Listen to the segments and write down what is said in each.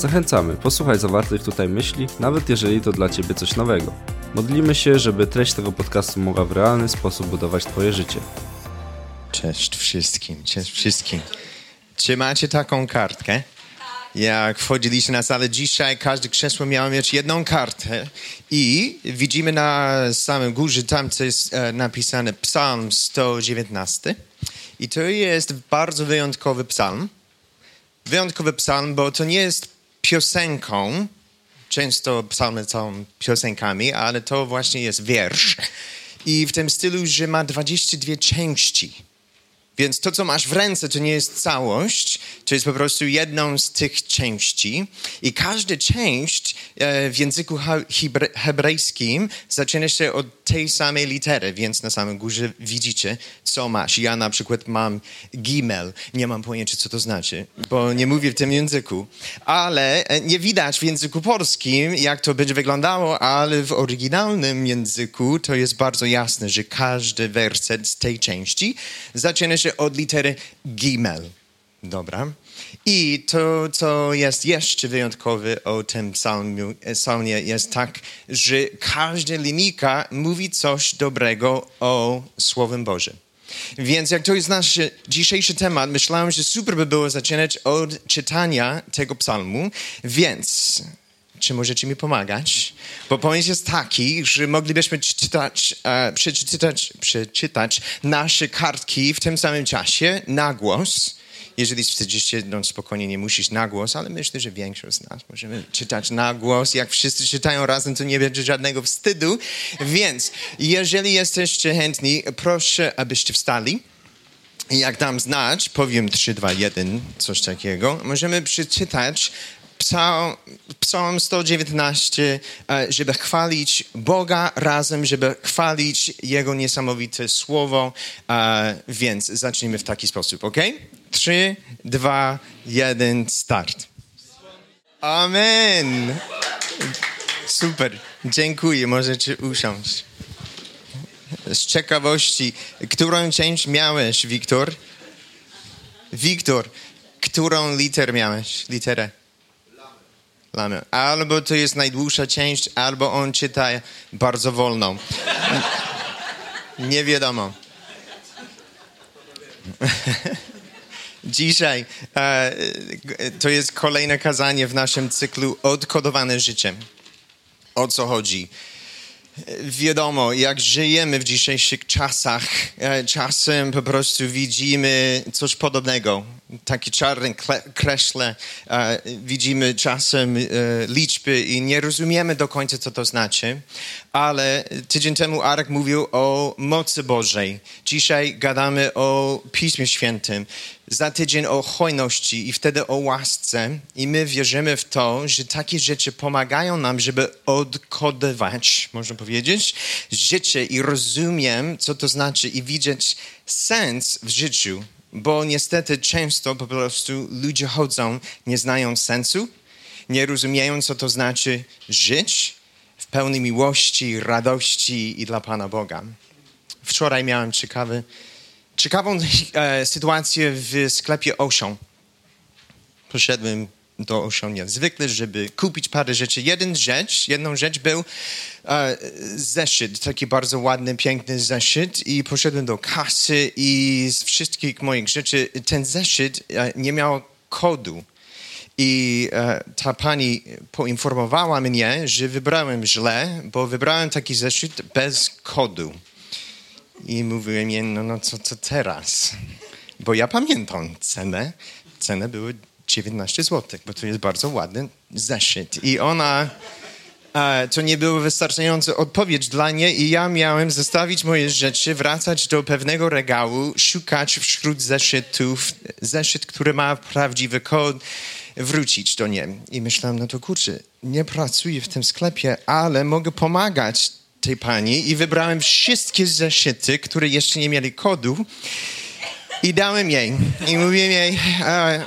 Zachęcamy, posłuchaj zawartych tutaj myśli, nawet jeżeli to dla Ciebie coś nowego. Modlimy się, żeby treść tego podcastu mogła w realny sposób budować Twoje życie. Cześć wszystkim, cześć wszystkim. Czy macie taką kartkę? Jak wchodziliście na salę dzisiaj, każde krzesło miało mieć jedną kartę i widzimy na samym górze, tam co jest e, napisane Psalm 119 i to jest bardzo wyjątkowy psalm. Wyjątkowy psalm, bo to nie jest piosenką, często psalmy są piosenkami, ale to właśnie jest wiersz. I w tym stylu, że ma 22 części. Więc to, co masz w ręce, to nie jest całość, to jest po prostu jedną z tych części. I każda część e, w języku hebrajskim zaczyna się od tej samej litery, więc na samym górze widzicie, co masz. Ja na przykład mam gimel, nie mam pojęcia, co to znaczy, bo nie mówię w tym języku. Ale e, nie widać w języku polskim, jak to będzie wyglądało, ale w oryginalnym języku to jest bardzo jasne, że każdy werset z tej części zaczyna się od litery gimel. Dobra. I to, co jest jeszcze wyjątkowe o tym psalmie, jest tak, że każda linijka mówi coś dobrego o Słowem Bożym. Więc jak to jest nasz dzisiejszy temat, myślałem, że super by było zaczynać od czytania tego psalmu, więc czy możecie mi pomagać? Bo pomysł jest taki, że moglibyśmy czytać, e, przeczytać, przeczytać nasze kartki w tym samym czasie na głos. Jeżeli wstydzicie, no spokojnie, nie musisz na głos, ale myślę, że większość z nas możemy czytać na głos. Jak wszyscy czytają razem, to nie będzie żadnego wstydu. Więc jeżeli jesteście chętni, proszę, abyście wstali. Jak dam znać, powiem 3, 2, 1, coś takiego. Możemy przeczytać Psalm, Psalm 119, e, żeby chwalić Boga razem, żeby chwalić Jego niesamowite słowo. E, więc zacznijmy w taki sposób, ok? Trzy, dwa, jeden, start. Amen. Super. Dziękuję. Możecie usiąść. Z ciekawości, którą część miałeś, Wiktor? Wiktor, którą liter miałeś? Literę? Albo to jest najdłuższa część, albo on czyta bardzo wolno. Nie wiadomo. Dzisiaj e, to jest kolejne kazanie w naszym cyklu Odkodowane życie. O co chodzi? Wiadomo, jak żyjemy w dzisiejszych czasach, e, czasem po prostu widzimy coś podobnego. Takie czarne kreśle, e, widzimy czasem e, liczby i nie rozumiemy do końca, co to znaczy. Ale tydzień temu Arek mówił o mocy Bożej. Dzisiaj gadamy o Piśmie Świętym za tydzień o hojności i wtedy o łasce. I my wierzymy w to, że takie rzeczy pomagają nam, żeby odkodować, można powiedzieć, życie i rozumiem, co to znaczy i widzieć sens w życiu. Bo niestety często po prostu ludzie chodzą, nie znają sensu, nie rozumieją, co to znaczy żyć w pełnej miłości, radości i dla Pana Boga. Wczoraj miałem ciekawy ciekawą e, sytuację w sklepie Ocean. Poszedłem do Ocean jak zwykle, żeby kupić parę rzeczy. Jeden rzecz, jedną rzecz był e, zeszyt, taki bardzo ładny, piękny zeszyt i poszedłem do kasy i z wszystkich moich rzeczy ten zeszyt e, nie miał kodu. I e, ta pani poinformowała mnie, że wybrałem źle, bo wybrałem taki zeszyt bez kodu. I mówiłem jej, no, no co, co teraz? Bo ja pamiętam cenę. Ceny były 19 zł, bo to jest bardzo ładny zeszyt. I ona, e, to nie było wystarczająca odpowiedź dla niej i ja miałem zostawić moje rzeczy, wracać do pewnego regału, szukać wśród zeszytów, zeszyt, który ma prawdziwy kod, wrócić do niej. I myślałem, no to kurczę, nie pracuję w tym sklepie, ale mogę pomagać tej pani i wybrałem wszystkie zeszyty, które jeszcze nie mieli kodu i dałem jej. I mówiłem jej,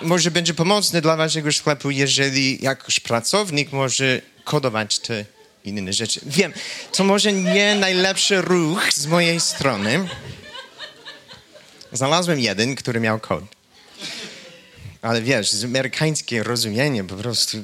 może będzie pomocne dla waszego sklepu, jeżeli jakoś pracownik może kodować te inne rzeczy. Wiem, to może nie najlepszy ruch z mojej strony. Znalazłem jeden, który miał kod. Ale wiesz, amerykańskie rozumienie po prostu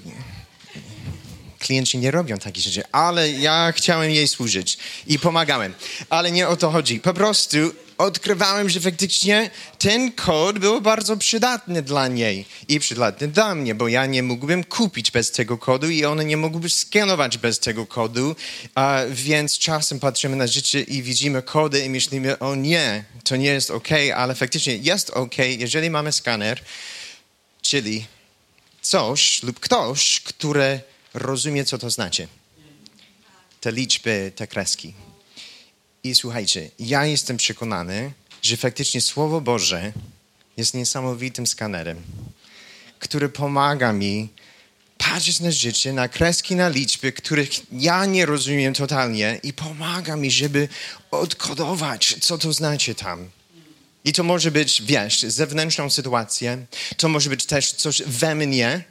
klienci nie robią takich rzeczy, ale ja chciałem jej służyć i pomagałem. Ale nie o to chodzi. Po prostu odkrywałem, że faktycznie ten kod był bardzo przydatny dla niej i przydatny dla mnie, bo ja nie mógłbym kupić bez tego kodu i one nie mogłyby skanować bez tego kodu, a więc czasem patrzymy na życie i widzimy kody i myślimy, o nie, to nie jest ok, ale faktycznie jest ok, jeżeli mamy skaner, czyli coś lub ktoś, które rozumie, co to znaczy. Te liczby, te kreski. I słuchajcie, ja jestem przekonany, że faktycznie Słowo Boże jest niesamowitym skanerem, który pomaga mi patrzeć na życie, na kreski, na liczby, których ja nie rozumiem totalnie i pomaga mi, żeby odkodować, co to znaczy tam. I to może być, wiesz, zewnętrzną sytuację, to może być też coś we mnie,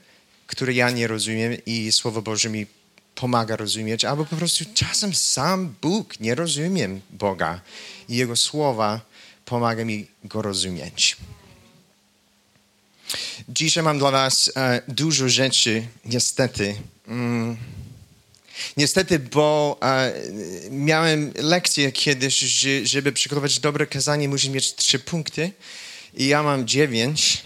które ja nie rozumiem i Słowo Boże mi pomaga rozumieć, albo po prostu czasem sam Bóg nie rozumiem Boga i Jego słowa pomaga mi go rozumieć. Dzisiaj mam dla Was e, dużo rzeczy, niestety. Mm. Niestety, bo e, miałem lekcję kiedyś, że, żeby przygotować dobre kazanie, musi mieć trzy punkty i ja mam dziewięć.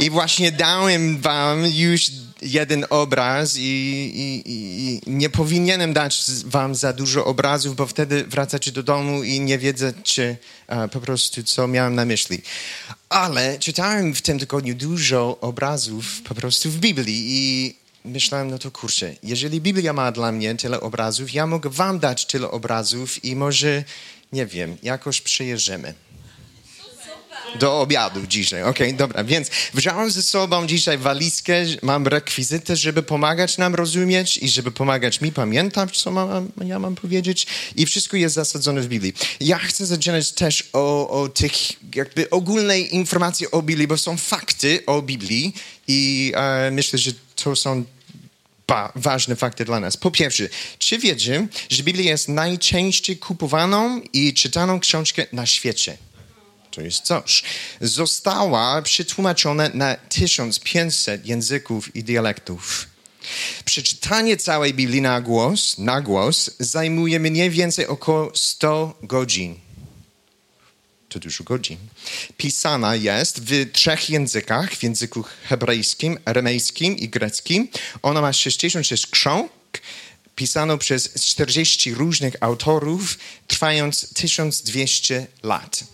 I właśnie dałem Wam już jeden obraz i, i, i, nie powinienem dać wam za dużo obrazów, bo wtedy wracacie do domu i nie wiecie po prostu, co miałem na myśli. Ale czytałem w tym tygodniu dużo obrazów po prostu w Biblii i myślałem, no to kurczę, jeżeli Biblia ma dla mnie tyle obrazów, ja mogę wam dać tyle obrazów i może, nie wiem, jakoś przejeżdżemy. Do obiadu dzisiaj. Okej, okay, dobra. Więc wziąłem ze sobą dzisiaj walizkę, mam rekwizyty, żeby pomagać nam rozumieć i żeby pomagać mi pamiętać, co mam, ja mam powiedzieć. I wszystko jest zasadzone w Biblii. Ja chcę zaczynać też o, o tych jakby ogólnej informacji o Biblii, bo są fakty o Biblii i e, myślę, że to są ba, ważne fakty dla nas. Po pierwsze, czy wiecie, że Biblia jest najczęściej kupowaną i czytaną książkę na świecie? To jest coś, została przetłumaczona na 1500 języków i dialektów. Przeczytanie całej Biblii na głos, na głos zajmuje mniej więcej około 100 godzin. To dużo godzin. Pisana jest w trzech językach, w języku hebrajskim, aramejskim i greckim. Ona ma 66 ksiąg, pisano przez 40 różnych autorów, trwając 1200 lat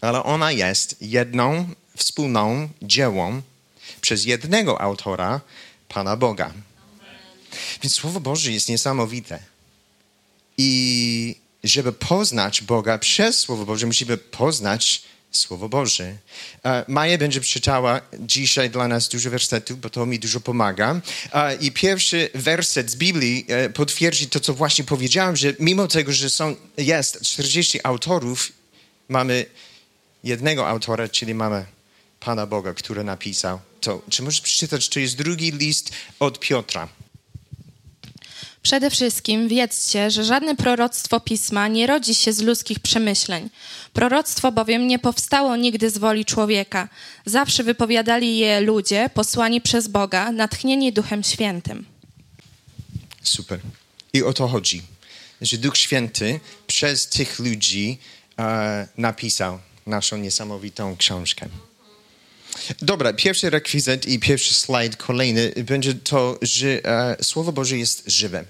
ale ona jest jedną wspólną dziełą przez jednego autora, Pana Boga. Więc Słowo Boże jest niesamowite. I żeby poznać Boga przez Słowo Boże, musimy poznać Słowo Boże. E, Maja będzie przeczytała dzisiaj dla nas dużo wersetów, bo to mi dużo pomaga. E, I pierwszy werset z Biblii e, potwierdzi to, co właśnie powiedziałem, że mimo tego, że są, jest 40 autorów, mamy jednego autora, czyli mamy Pana Boga, który napisał to. Czy możesz przeczytać, to jest drugi list od Piotra. Przede wszystkim wiedzcie, że żadne proroctwo pisma nie rodzi się z ludzkich przemyśleń. Proroctwo bowiem nie powstało nigdy z woli człowieka. Zawsze wypowiadali je ludzie posłani przez Boga, natchnieni Duchem Świętym. Super. I o to chodzi, że Duch Święty przez tych ludzi e, napisał naszą niesamowitą książkę. Dobra, pierwszy rekwizyt i pierwszy slajd kolejny będzie to, że e, Słowo Boże jest żywe.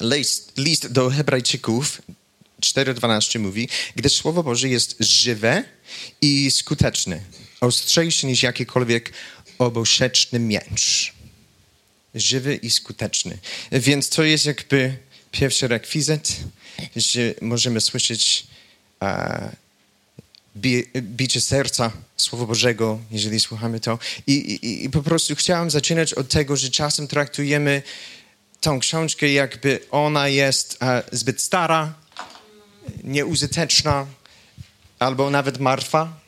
List, list do Hebrajczyków 4.12 mówi, gdyż Słowo Boże jest żywe i skuteczne, ostrzejsze niż jakikolwiek oboszeczny miecz. Żywy i skuteczny. Więc to jest jakby pierwszy rekwizyt, że możemy słyszeć e, bicie serca Słowa Bożego, jeżeli słuchamy to. I, i, I po prostu chciałem zaczynać od tego, że czasem traktujemy tą książkę, jakby ona jest e, zbyt stara, nieużyteczna albo nawet martwa.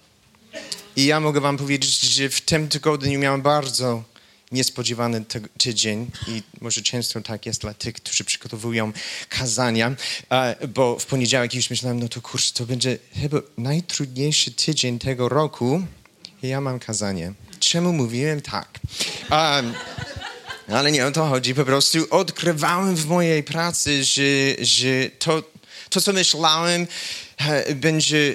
I ja mogę wam powiedzieć, że w tym tygodniu miałem bardzo niespodziewany tydzień i może często tak jest dla tych, którzy przygotowują kazania, bo w poniedziałek już myślałem, no to kurczę, to będzie chyba najtrudniejszy tydzień tego roku i ja mam kazanie. Czemu mówiłem tak? Um, ale nie o to chodzi, po prostu odkrywałem w mojej pracy, że, że to, to, co myślałem, e, będzie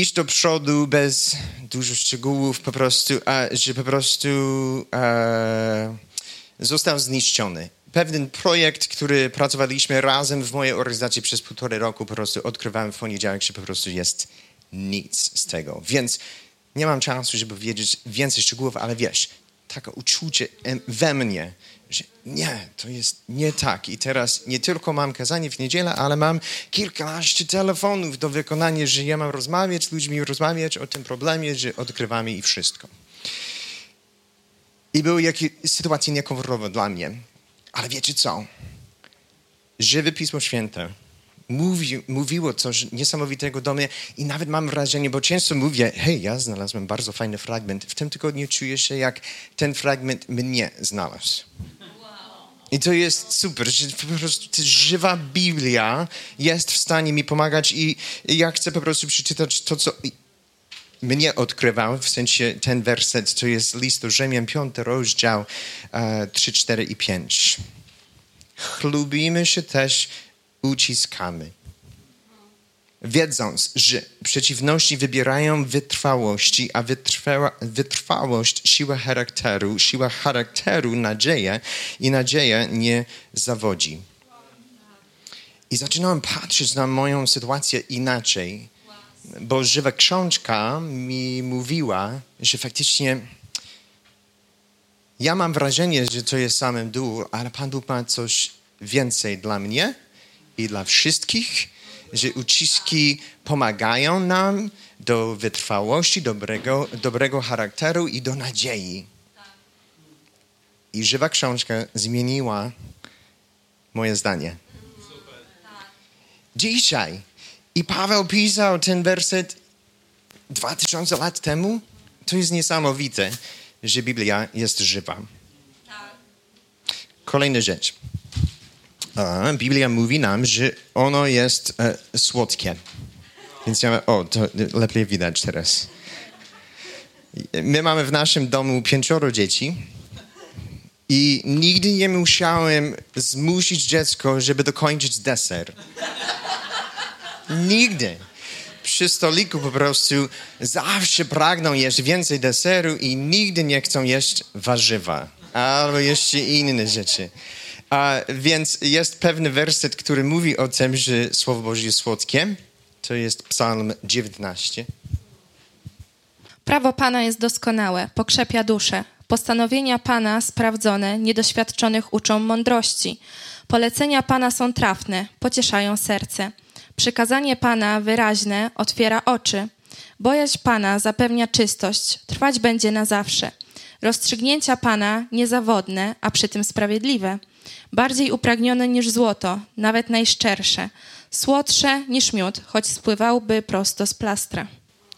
iść do przodu bez dużo szczegółów, po prostu, a, że po prostu e, został zniszczony. Pewien projekt, który pracowaliśmy razem w mojej organizacji przez półtorej roku, po prostu odkrywałem w poniedziałek, że po prostu jest nic z tego. Więc nie mam czasu, żeby wiedzieć więcej szczegółów, ale wiesz, takie uczucie we mnie, że nie, to jest nie tak. I teraz nie tylko mam kazanie w niedzielę, ale mam kilkanaście telefonów do wykonania, że ja mam rozmawiać z ludźmi, rozmawiać o tym problemie, że odkrywamy i wszystko. I były jakieś sytuacje niekomfortowe dla mnie. Ale wiecie co? Żywe Pismo Święte mówi, mówiło coś niesamowitego do mnie i nawet mam wrażenie, bo często mówię, hej, ja znalazłem bardzo fajny fragment. W tym tygodniu czuję się, jak ten fragment mnie znalazł. I to jest super, że po prostu żywa Biblia jest w stanie mi pomagać i ja chcę po prostu przeczytać to, co mnie odkrywał, w sensie ten werset, to jest list do Rzymian, 5 rozdział, 3, e, 4 i 5. Chlubimy się też uciskamy wiedząc, że przeciwności wybierają wytrwałości, a wytrwa, wytrwałość siła charakteru, siła charakteru nadzieję i nadzieja nie zawodzi. I zaczynałem patrzeć na moją sytuację inaczej, bo żywa książka mi mówiła, że faktycznie ja mam wrażenie, że to jest samym dół, ale Pan Bóg ma coś więcej dla mnie i dla wszystkich że uciski pomagają nam do wytrwałości, dobrego, dobrego charakteru i do nadziei. I żywa książka zmieniła moje zdanie. Dzisiaj. I Paweł pisał ten werset dwa tysiące lat temu. To jest niesamowite, że Biblia jest żywa. Kolejna rzecz. Biblia mówi nam, że ono jest e, słodkie. Więc ja, o, to lepiej widać teraz. My mamy w naszym domu pięcioro dzieci i nigdy nie musiałem zmusić dziecko, żeby dokończyć deser. Nigdy. Przy stoliku po prostu zawsze pragną jeść więcej deseru i nigdy nie chcą jeść warzywa albo jeszcze inne rzeczy. A więc jest pewny werset, który mówi o tym, że Słowo Boże jest słodkie. To jest Psalm 19. Prawo Pana jest doskonałe, pokrzepia duszę. Postanowienia Pana sprawdzone, niedoświadczonych uczą mądrości. Polecenia Pana są trafne, pocieszają serce. Przykazanie Pana wyraźne otwiera oczy. Bojaźń Pana zapewnia czystość, trwać będzie na zawsze. Rozstrzygnięcia Pana niezawodne, a przy tym sprawiedliwe bardziej upragnione niż złoto, nawet najszczersze, słodsze niż miód, choć spływałby prosto z plastra.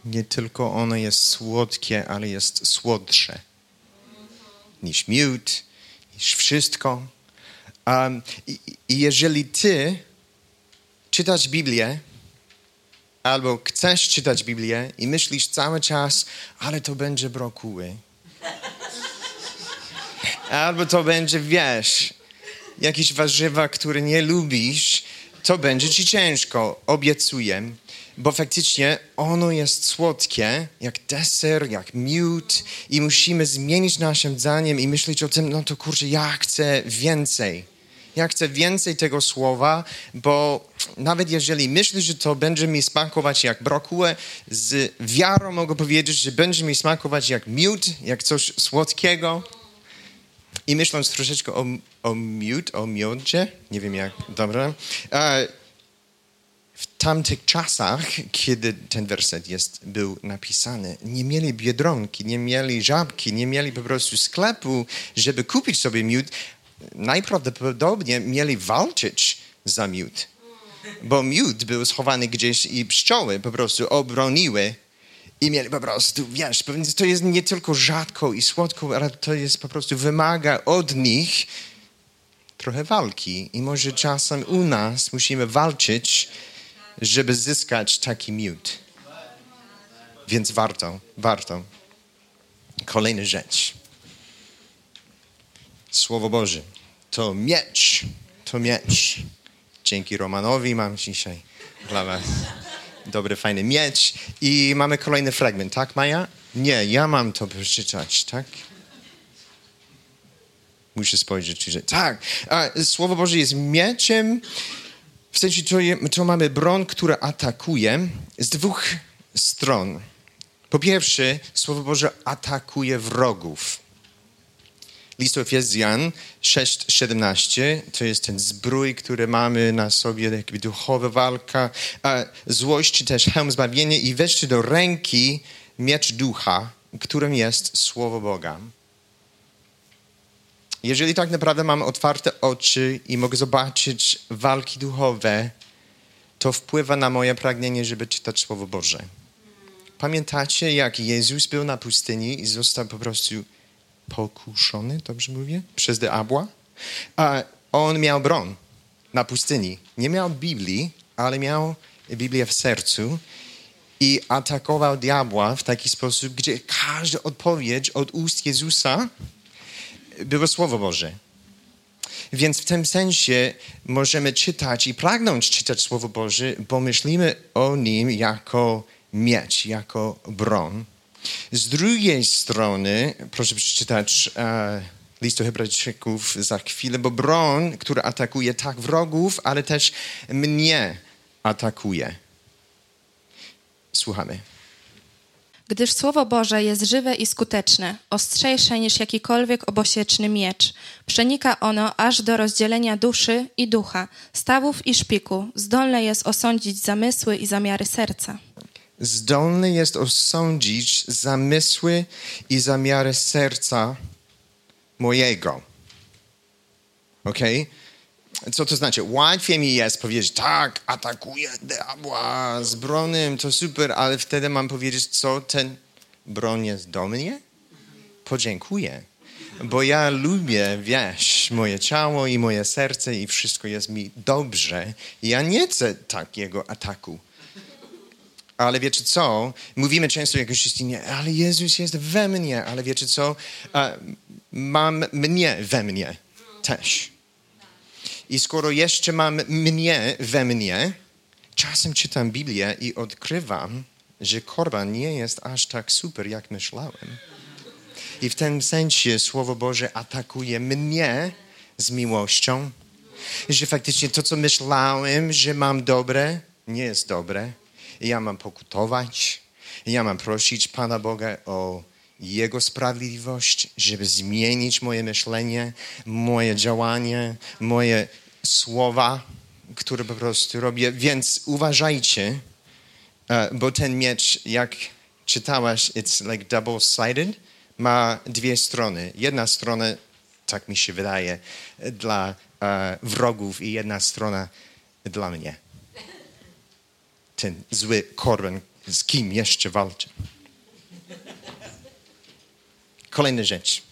Nie tylko ono jest słodkie, ale jest słodsze niż miód, niż wszystko. Um, i, I jeżeli ty czytasz Biblię, albo chcesz czytać Biblię i myślisz cały czas, ale to będzie brokuły. Albo to będzie, wiesz, jakieś warzywa, które nie lubisz, to będzie ci ciężko, obiecuję. Bo faktycznie ono jest słodkie, jak deser, jak miód i musimy zmienić naszym zdaniem i myśleć o tym, no to kurczę, ja chcę więcej. Ja chcę więcej tego słowa, bo nawet jeżeli myślę, że to będzie mi smakować jak brokułę, z wiarą mogę powiedzieć, że będzie mi smakować jak miód, jak coś słodkiego. I myśląc troszeczkę o, o miód, o miodzie, nie wiem jak, dobra. W tamtych czasach, kiedy ten werset jest, był napisany, nie mieli biedronki, nie mieli żabki, nie mieli po prostu sklepu, żeby kupić sobie miód. najprawdopodobniej mieli walczyć za miód. Bo miód był schowany gdzieś i pszczoły po prostu obroniły i mieli po prostu, wiesz, to jest nie tylko rzadko i słodko, ale to jest po prostu wymaga od nich trochę walki. I może czasem u nas musimy walczyć, żeby zyskać taki miód. Więc warto, warto. Kolejna rzecz. Słowo Boże. To miecz. To miecz. Dzięki Romanowi mam dzisiaj dla was dobry, fajny miecz. I mamy kolejny fragment, tak Maja? Nie, ja mam to przeczytać, tak? Muszę spojrzeć, czy... Tak, Słowo Boże jest mieczem, w sensie to, to mamy broń, która atakuje z dwóch stron. Po pierwsze, Słowo Boże atakuje wrogów. List Efezjan 6,17 to jest ten zbrój, który mamy na sobie, jakby duchowa walka, a złość, też hełm zbawienia i weźcie do ręki miecz ducha, którym jest Słowo Boga. Jeżeli tak naprawdę mam otwarte oczy i mogę zobaczyć walki duchowe, to wpływa na moje pragnienie, żeby czytać Słowo Boże. Pamiętacie, jak Jezus był na pustyni i został po prostu pokuszony, dobrze mówię, przez diabła? A on miał broń na pustyni. Nie miał Biblii, ale miał Biblię w sercu i atakował diabła w taki sposób, gdzie każda odpowiedź od ust Jezusa było Słowo Boże. Więc w tym sensie możemy czytać i pragnąć czytać Słowo Boże, bo myślimy o nim jako miecz, jako broń. Z drugiej strony, proszę przeczytać e, list do Hebrajczyków za chwilę, bo broń, która atakuje tak wrogów, ale też mnie atakuje. Słuchamy. Gdyż Słowo Boże jest żywe i skuteczne, ostrzejsze niż jakikolwiek obosieczny miecz. Przenika ono aż do rozdzielenia duszy i ducha, stawów i szpiku, zdolne jest osądzić zamysły i zamiary serca zdolny jest osądzić zamysły i zamiary serca mojego. Ok? Co to znaczy? Łatwiej mi jest powiedzieć, tak, atakuję diabła z bronem, to super, ale wtedy mam powiedzieć, co ten broń jest do mnie? Podziękuję. Bo ja lubię, wiesz, moje ciało i moje serce i wszystko jest mi dobrze. Ja nie chcę takiego ataku ale wiecie co? Mówimy często jako chrześcijanie, ale Jezus jest we mnie, ale wiecie co? Mam mnie we mnie też. I skoro jeszcze mam mnie we mnie, czasem czytam Biblię i odkrywam, że korban nie jest aż tak super, jak myślałem. I w tym sensie Słowo Boże atakuje mnie z miłością, że faktycznie to, co myślałem, że mam dobre, nie jest dobre ja mam pokutować, ja mam prosić Pana Boga o Jego sprawiedliwość, żeby zmienić moje myślenie, moje działanie, moje słowa, które po prostu robię. Więc uważajcie, e, bo ten miecz, jak czytałaś, it's like double-sided, ma dwie strony. Jedna strona, tak mi się wydaje, dla uh, wrogów i jedna strona dla mnie ten zły korban, z kim jeszcze walczy. Kolejna rzecz.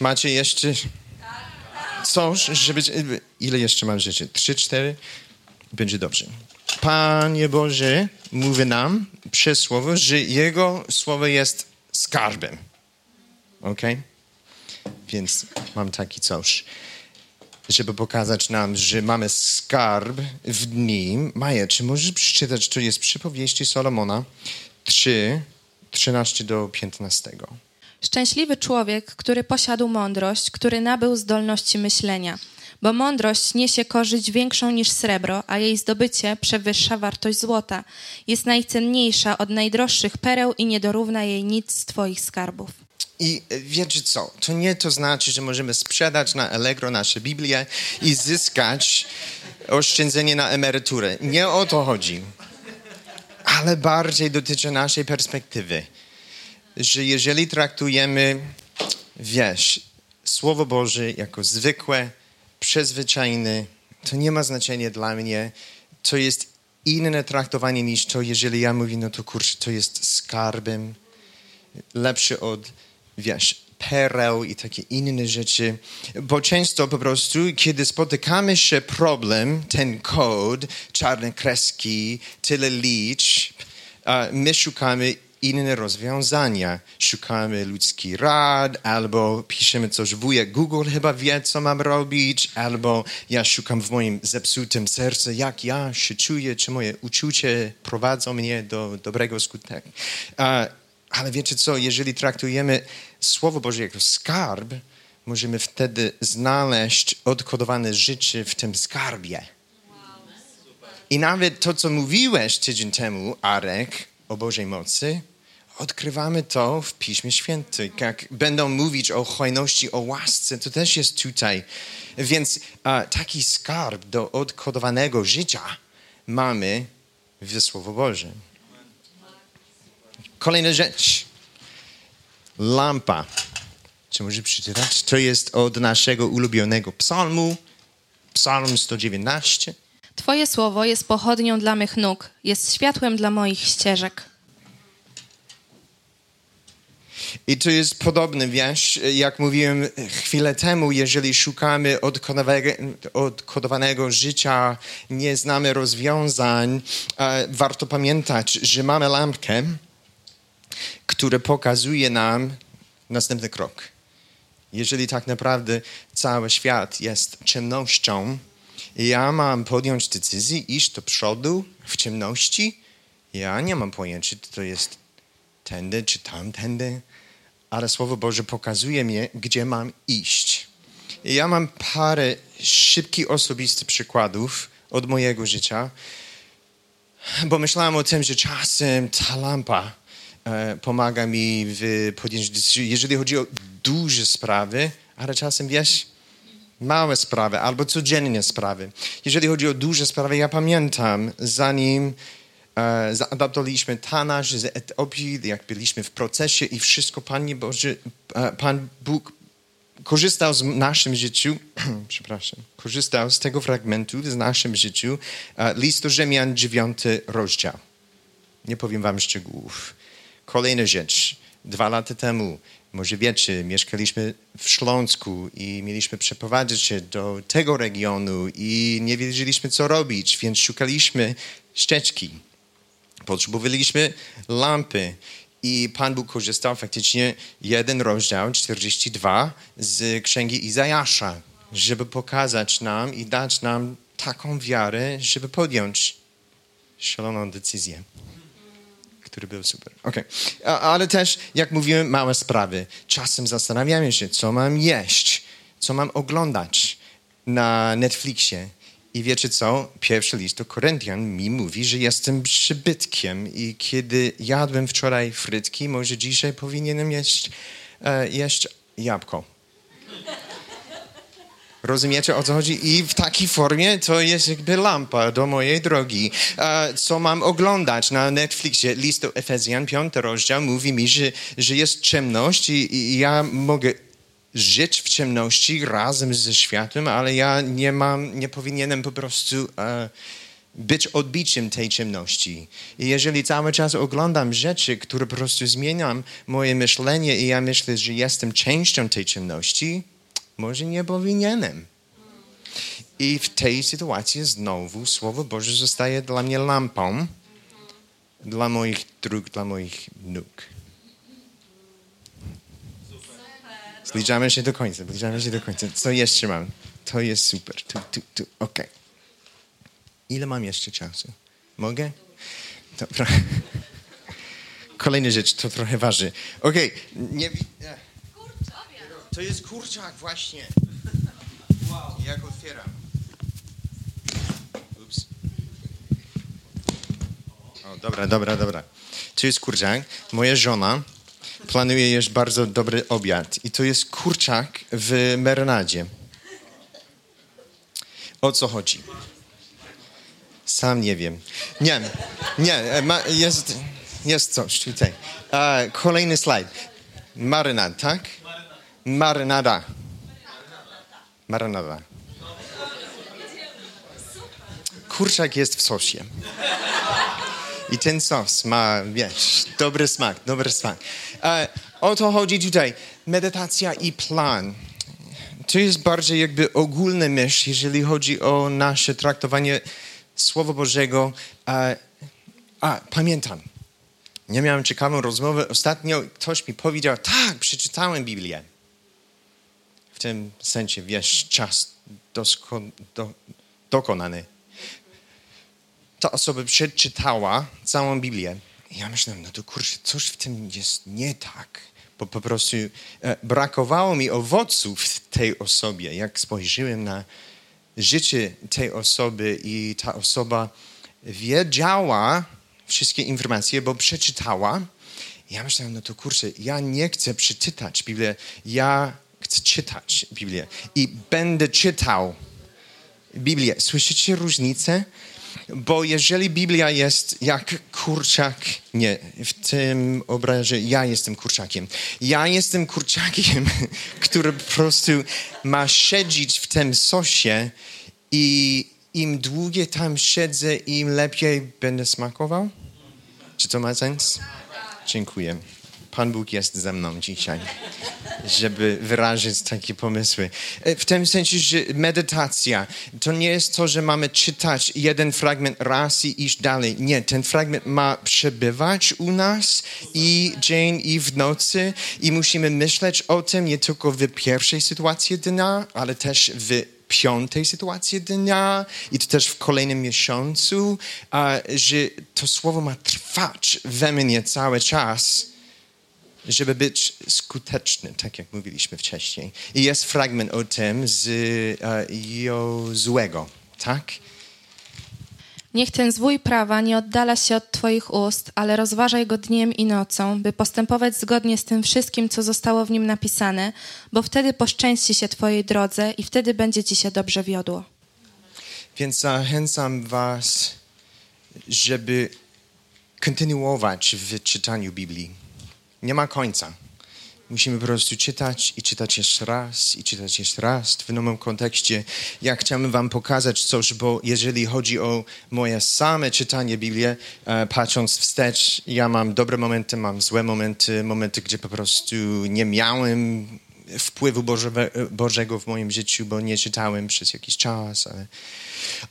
Macie jeszcze coś, żeby... Ile jeszcze mam rzeczy? Trzy, cztery? Będzie dobrze. Panie Boże mówi nam przez Słowo, że Jego Słowo jest skarbem. Ok? Więc mam taki coś żeby pokazać nam, że mamy skarb w nim. Maja, czy możesz przeczytać, to jest przypowieści Solomona 3, 13 do 15. Szczęśliwy człowiek, który posiadł mądrość, który nabył zdolności myślenia, bo mądrość niesie korzyść większą niż srebro, a jej zdobycie przewyższa wartość złota. Jest najcenniejsza od najdroższych pereł i nie dorówna jej nic z Twoich skarbów. I wiecie co? To nie to znaczy, że możemy sprzedać na Allegro nasze Biblię i zyskać oszczędzenie na emeryturę. Nie o to chodzi. Ale bardziej dotyczy naszej perspektywy. Że jeżeli traktujemy, wiesz, Słowo Boże jako zwykłe, przyzwyczajne, to nie ma znaczenia dla mnie. To jest inne traktowanie niż to, jeżeli ja mówię, no to kurczę, to jest skarbem, lepszy od, wiesz, pereł i takie inne rzeczy, bo często po prostu, kiedy spotykamy się problem, ten kod, czarne kreski, tyle liczb, my szukamy inne rozwiązania. Szukamy ludzki rad, albo piszemy coś, wujek Google chyba wie, co mam robić, albo ja szukam w moim zepsutym sercu, jak ja się czuję, czy moje uczucie prowadzą mnie do dobrego skutku. Ale wiecie co, jeżeli traktujemy Słowo Boże jako skarb, możemy wtedy znaleźć odkodowane życie w tym skarbie. I nawet to, co mówiłeś tydzień temu, Arek, o Bożej mocy, odkrywamy to w Piśmie Świętym. Jak będą mówić o hojności, o łasce, to też jest tutaj. Więc a, taki skarb do odkodowanego życia mamy w Słowo Boże. Kolejna rzecz. Lampa. Czy może przeczytać? To jest od naszego ulubionego psalmu, psalm 119. Twoje słowo jest pochodnią dla mych nóg, jest światłem dla moich ścieżek. I to jest podobny, wiesz, jak mówiłem chwilę temu, jeżeli szukamy odkodowanego życia, nie znamy rozwiązań, warto pamiętać, że mamy lampkę, która pokazuje nam następny krok. Jeżeli tak naprawdę cały świat jest ciemnością, ja mam podjąć decyzję, iść do przodu w ciemności, ja nie mam pojęcia, czy to jest tędy, czy tamtędy ale Słowo Boże pokazuje mi, gdzie mam iść. Ja mam parę szybkich, osobistych przykładów od mojego życia, bo myślałem o tym, że czasem ta lampa pomaga mi w podjęciu decyzji, jeżeli chodzi o duże sprawy, ale czasem, wiesz, małe sprawy albo codzienne sprawy. Jeżeli chodzi o duże sprawy, ja pamiętam, zanim e, zaadaptowaliśmy Tanaż z Etiopii, jak byliśmy w procesie i wszystko, Panie Boże, e, Pan Bóg korzystał z naszym życiu, przepraszam, korzystał z tego fragmentu w naszym życiu, e, list do Rzymian, dziewiąty rozdział. Nie powiem wam szczegółów. Kolejna rzecz. Dwa lata temu, może wiecie, mieszkaliśmy w Śląsku i mieliśmy przeprowadzić się do tego regionu i nie wiedzieliśmy, co robić, więc szukaliśmy ścieżki Potrzebowaliśmy lampy i Pan Bóg korzystał faktycznie jeden rozdział, 42 z Księgi Izajasza, żeby pokazać nam i dać nam taką wiarę, żeby podjąć szaloną decyzję który był super. Okay. Ale też, jak mówiłem, małe sprawy. Czasem zastanawiamy się, co mam jeść, co mam oglądać na Netflixie. I wiecie co? Pierwszy list do Koryntian mi mówi, że jestem przybytkiem i kiedy jadłem wczoraj frytki, może dzisiaj powinienem jeść, e, jeść jabłko. Rozumiecie o co chodzi? I w takiej formie to jest jakby lampa do mojej drogi. E, co mam oglądać na Netflixie? List do Efezjan, piąty rozdział, mówi mi, że, że jest ciemność i, i ja mogę żyć w ciemności razem ze światłem, ale ja nie mam, nie powinienem po prostu e, być odbiciem tej ciemności. I jeżeli cały czas oglądam rzeczy, które po prostu zmieniam moje myślenie i ja myślę, że jestem częścią tej ciemności, może nie powinienem. I w tej sytuacji znowu Słowo Boże zostaje dla mnie lampą, dla moich dróg, dla moich nóg. Zbliżamy się do końca, zbliżamy się do końca. Co jeszcze mam? To jest super. Tu, tu, tu. Ok. Ile mam jeszcze czasu? Mogę? Dobra. Kolejna rzecz, to trochę waży. Ok. Nie... To jest kurczak właśnie. Wow. Jak otwieram. Ups. O, dobra, dobra, dobra. To jest kurczak. Moja żona planuje jeść bardzo dobry obiad. I to jest kurczak w merenadzie. O co chodzi? Sam nie wiem. Nie, nie, e, ma, jest, jest coś tutaj. kolejny slajd. Marynad, tak? Marynada. Maranada. Kurczak jest w sosie. I ten sos ma, wiesz, dobry smak, dobry smak. E, o to chodzi tutaj. Medytacja i plan. To jest bardziej jakby ogólny myśl, jeżeli chodzi o nasze traktowanie Słowa Bożego. E, a, pamiętam. Nie miałem ciekawą rozmowę. Ostatnio ktoś mi powiedział, tak, przeczytałem Biblię. Tym sensie, wiesz, czas dosko, do, dokonany ta osoba przeczytała całą Biblię. Ja myślałem, no to kurczę, coś w tym jest nie tak. Bo po prostu e, brakowało mi owoców w tej osobie. Jak spojrzyłem na życie tej osoby i ta osoba wiedziała wszystkie informacje, bo przeczytała. Ja myślałem, no to kurczę, ja nie chcę przeczytać Biblię, ja chcę czytać Biblię i będę czytał Biblię. Słyszycie różnicę? Bo jeżeli Biblia jest jak kurczak, nie, w tym obrazie ja jestem kurczakiem. Ja jestem kurczakiem, który po prostu ma siedzieć w tym sosie i im dłużej tam siedzę, im lepiej będę smakował. Czy to ma sens? Dziękuję. Pan Bóg jest ze mną dzisiaj, żeby wyrazić takie pomysły. E, w tym sensie, że medytacja to nie jest to, że mamy czytać jeden fragment raz i iść dalej. Nie, ten fragment ma przebywać u nas i dzień, i w nocy i musimy myśleć o tym nie tylko w pierwszej sytuacji dnia, ale też w piątej sytuacji dnia i to też w kolejnym miesiącu, że to słowo ma trwać we mnie cały czas żeby być skuteczny, tak jak mówiliśmy wcześniej. I jest fragment o tym z uh, Jozłego, tak? Niech ten zwój prawa nie oddala się od Twoich ust, ale rozważaj go dniem i nocą, by postępować zgodnie z tym wszystkim, co zostało w nim napisane, bo wtedy poszczęści się Twojej drodze i wtedy będzie Ci się dobrze wiodło. Więc zachęcam Was, żeby kontynuować w czytaniu Biblii nie ma końca. Musimy po prostu czytać i czytać jeszcze raz i czytać jeszcze raz w nowym kontekście. Ja chciałbym wam pokazać coś, bo jeżeli chodzi o moje same czytanie Biblii, e, patrząc wstecz, ja mam dobre momenty, mam złe momenty, momenty, gdzie po prostu nie miałem wpływu Boże, Bożego w moim życiu, bo nie czytałem przez jakiś czas. Ale,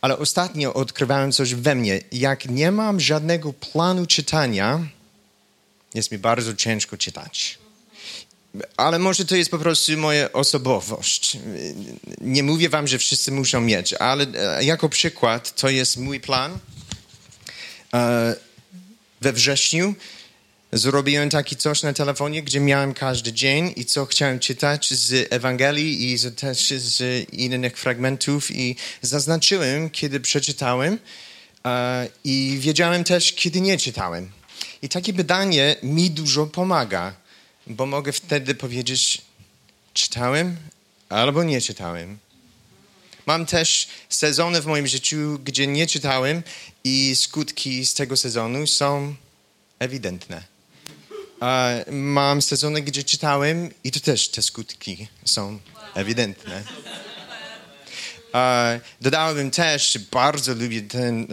ale ostatnio odkrywałem coś we mnie. Jak nie mam żadnego planu czytania, jest mi bardzo ciężko czytać. Ale może to jest po prostu moja osobowość. Nie mówię wam, że wszyscy muszą mieć, ale e, jako przykład to jest mój plan. E, we wrześniu zrobiłem taki coś na telefonie, gdzie miałem każdy dzień i co chciałem czytać z Ewangelii i też z innych fragmentów i zaznaczyłem, kiedy przeczytałem e, i wiedziałem też, kiedy nie czytałem. I takie pytanie mi dużo pomaga, bo mogę wtedy powiedzieć, czytałem albo nie czytałem. Mam też sezony w moim życiu, gdzie nie czytałem i skutki z tego sezonu są ewidentne. mam sezony, gdzie czytałem i to też te skutki są ewidentne. Dodałbym też, bardzo lubię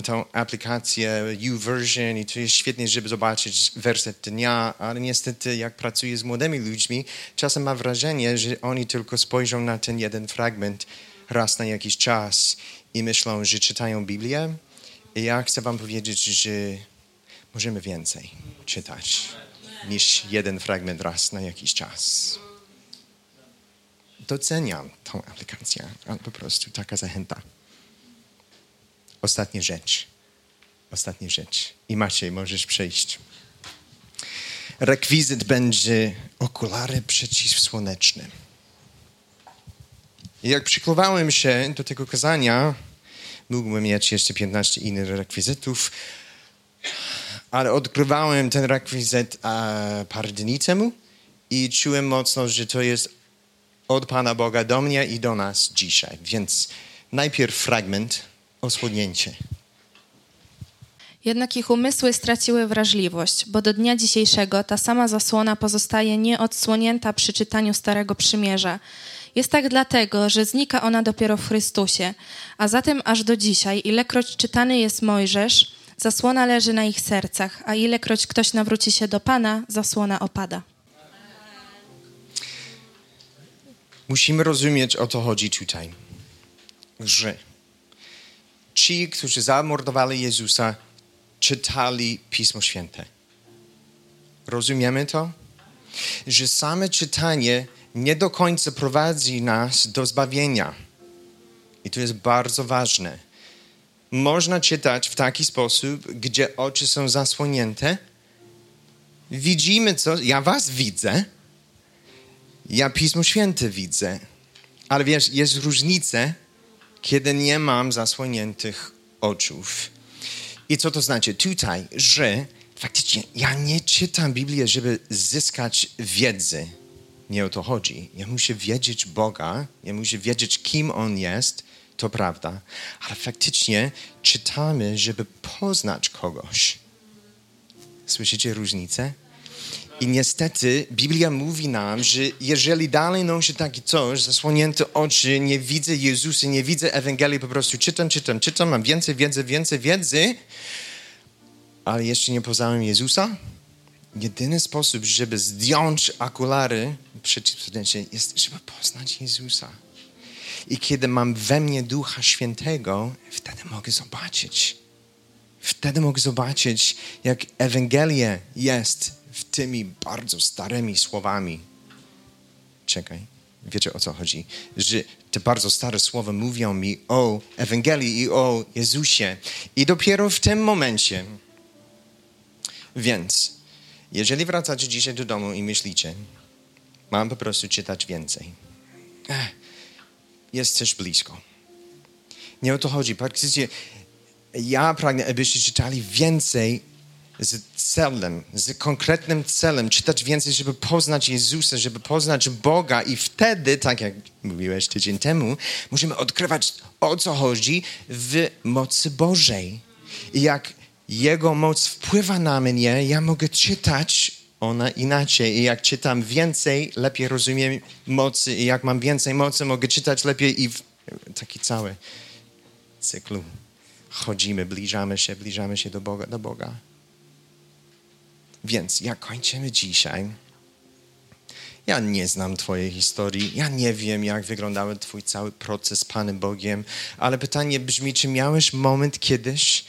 tę aplikację YouVersion i to jest świetnie, żeby zobaczyć werset dnia, ale niestety jak pracuję z młodymi ludźmi, czasem mam wrażenie, że oni tylko spojrzą na ten jeden fragment raz na jakiś czas i myślą, że czytają Biblię. I ja chcę wam powiedzieć, że możemy więcej czytać niż jeden fragment raz na jakiś czas doceniam tą aplikację, ale po prostu taka zachęta. Ostatnia rzecz. Ostatnia rzecz. I Maciej, możesz przejść. Rekwizyt będzie okulary przeciwsłoneczne. I jak przyklowałem się do tego kazania, mógłbym mieć jeszcze 15 innych rekwizytów, ale odkrywałem ten rekwizyt e, parę dni temu i czułem mocno, że to jest od Pana Boga do mnie i do nas dzisiaj. Więc najpierw fragment, osłonięcie. Jednak ich umysły straciły wrażliwość, bo do dnia dzisiejszego ta sama zasłona pozostaje nieodsłonięta przy czytaniu Starego Przymierza. Jest tak dlatego, że znika ona dopiero w Chrystusie, a zatem aż do dzisiaj, ilekroć czytany jest Mojżesz, zasłona leży na ich sercach, a ilekroć ktoś nawróci się do Pana, zasłona opada. Musimy rozumieć, o to chodzi tutaj, że ci, którzy zamordowali Jezusa, czytali Pismo Święte. Rozumiemy to? Że same czytanie nie do końca prowadzi nas do zbawienia. I to jest bardzo ważne. Można czytać w taki sposób, gdzie oczy są zasłonięte. Widzimy co, ja was widzę, ja Pismo Święte widzę, ale wiesz, jest różnica, kiedy nie mam zasłoniętych oczów. I co to znaczy? Tutaj, że faktycznie ja nie czytam Biblię, żeby zyskać wiedzę. Nie o to chodzi. Ja muszę wiedzieć Boga, ja muszę wiedzieć, kim On jest, to prawda, ale faktycznie czytamy, żeby poznać kogoś. Słyszycie różnicę? I niestety Biblia mówi nam, że jeżeli dalej noszę takie coś, zasłonięte oczy, nie widzę Jezusa, nie widzę Ewangelii, po prostu czytam, czytam, czytam, mam więcej wiedzy, więcej wiedzy, ale jeszcze nie poznałem Jezusa, jedyny sposób, żeby zdjąć okulary przeciwsłoneczne jest, żeby poznać Jezusa. I kiedy mam we mnie Ducha Świętego, wtedy mogę zobaczyć. Wtedy mogę zobaczyć, jak Ewangelia jest w tymi bardzo starymi słowami. Czekaj, wiecie o co chodzi? Że te bardzo stare słowa mówią mi o Ewangelii i o Jezusie. I dopiero w tym momencie. Więc, jeżeli wracacie dzisiaj do domu i myślicie, mam po prostu czytać więcej. Jest też blisko. Nie o to chodzi. Praktycznie ja pragnę, abyście czytali więcej z celem, z konkretnym celem, czytać więcej, żeby poznać Jezusa, żeby poznać Boga i wtedy, tak jak mówiłeś tydzień temu, możemy odkrywać o co chodzi w mocy Bożej. I jak Jego moc wpływa na mnie, ja mogę czytać ona inaczej. I jak czytam więcej, lepiej rozumiem mocy. I jak mam więcej mocy, mogę czytać lepiej i w taki cały cyklu chodzimy, bliżamy się, bliżamy się do Boga. Do Boga. Więc jak kończymy dzisiaj, ja nie znam Twojej historii, ja nie wiem, jak wyglądał Twój cały proces z Panem Bogiem, ale pytanie brzmi, czy miałeś moment kiedyś,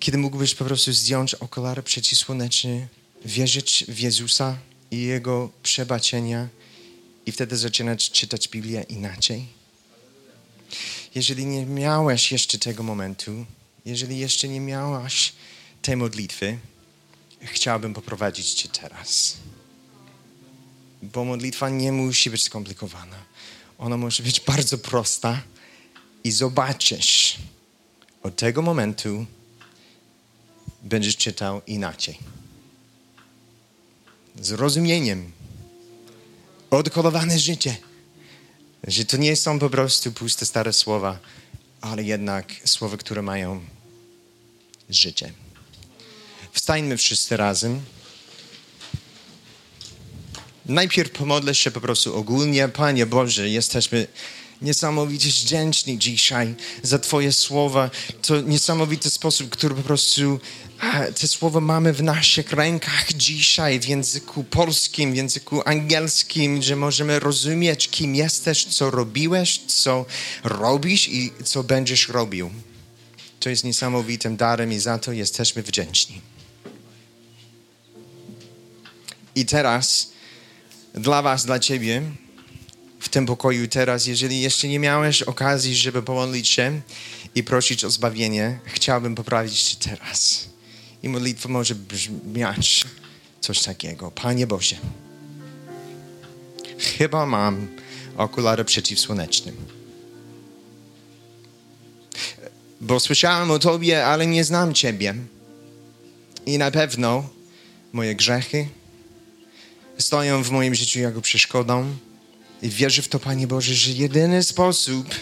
kiedy mógłbyś po prostu zdjąć okulary przeciwsłoneczne, wierzyć w Jezusa i Jego przebaczenia i wtedy zaczynać czytać Biblię inaczej? Jeżeli nie miałeś jeszcze tego momentu, jeżeli jeszcze nie miałaś tej modlitwy, chciałbym poprowadzić Cię teraz. Bo modlitwa nie musi być skomplikowana. Ona może być bardzo prosta i zobaczysz, od tego momentu będziesz czytał inaczej. Zrozumieniem. Odkolowane życie. Że to nie są po prostu puste stare słowa, ale jednak słowa, które mają życie. Wstańmy wszyscy razem. Najpierw pomodlę się po prostu ogólnie. Panie Boże, jesteśmy niesamowicie wdzięczni dzisiaj za Twoje słowa. To niesamowity sposób, który po prostu te słowa mamy w naszych rękach dzisiaj w języku polskim, w języku angielskim, że możemy rozumieć, kim jesteś, co robiłeś, co robisz i co będziesz robił. To jest niesamowitym darem i za to jesteśmy wdzięczni. I teraz dla Was, dla Ciebie, w tym pokoju teraz, jeżeli jeszcze nie miałeś okazji, żeby pomodlić się i prosić o zbawienie, chciałbym poprawić Cię teraz. I modlitwa może brzmiać coś takiego. Panie Boże, chyba mam okulary przeciwsłoneczne. Bo słyszałem o Tobie, ale nie znam Ciebie. I na pewno moje grzechy, stoją w moim życiu jako przeszkodą. I wierzę w to, Panie Boże, że jedyny sposób,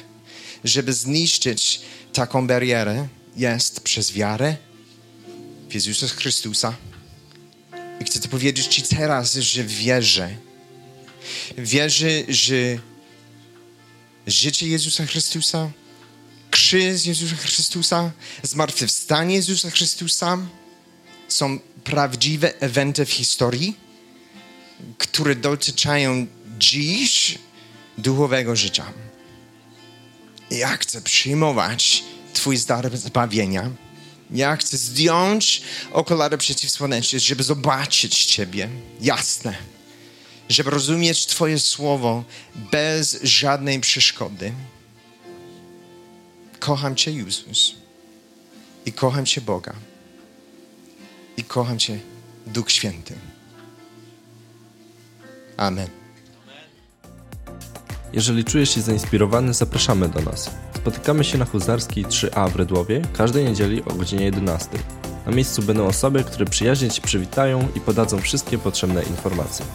żeby zniszczyć taką barierę, jest przez wiarę w Jezusa Chrystusa. I chcę to powiedzieć Ci teraz, że wierzę. Wierzę, że życie Jezusa Chrystusa, krzyż Jezusa Chrystusa, zmartwychwstanie Jezusa Chrystusa są prawdziwe eventy w historii, które dotykają dziś duchowego życia. Ja chcę przyjmować Twój dar zbawienia. Ja chcę zdjąć okulary przeciwsłoneczne, żeby zobaczyć Ciebie jasne, żeby rozumieć Twoje słowo bez żadnej przeszkody. Kocham Cię, Jezus. I kocham Cię, Boga. I kocham Cię, Duch Święty. Amen. Jeżeli czujesz się zainspirowany, zapraszamy do nas. Spotykamy się na Huzarskiej 3A w Redłowie każdej niedzieli o godzinie 11. Na miejscu będą osoby, które przyjaźnie Ci przywitają i podadzą wszystkie potrzebne informacje.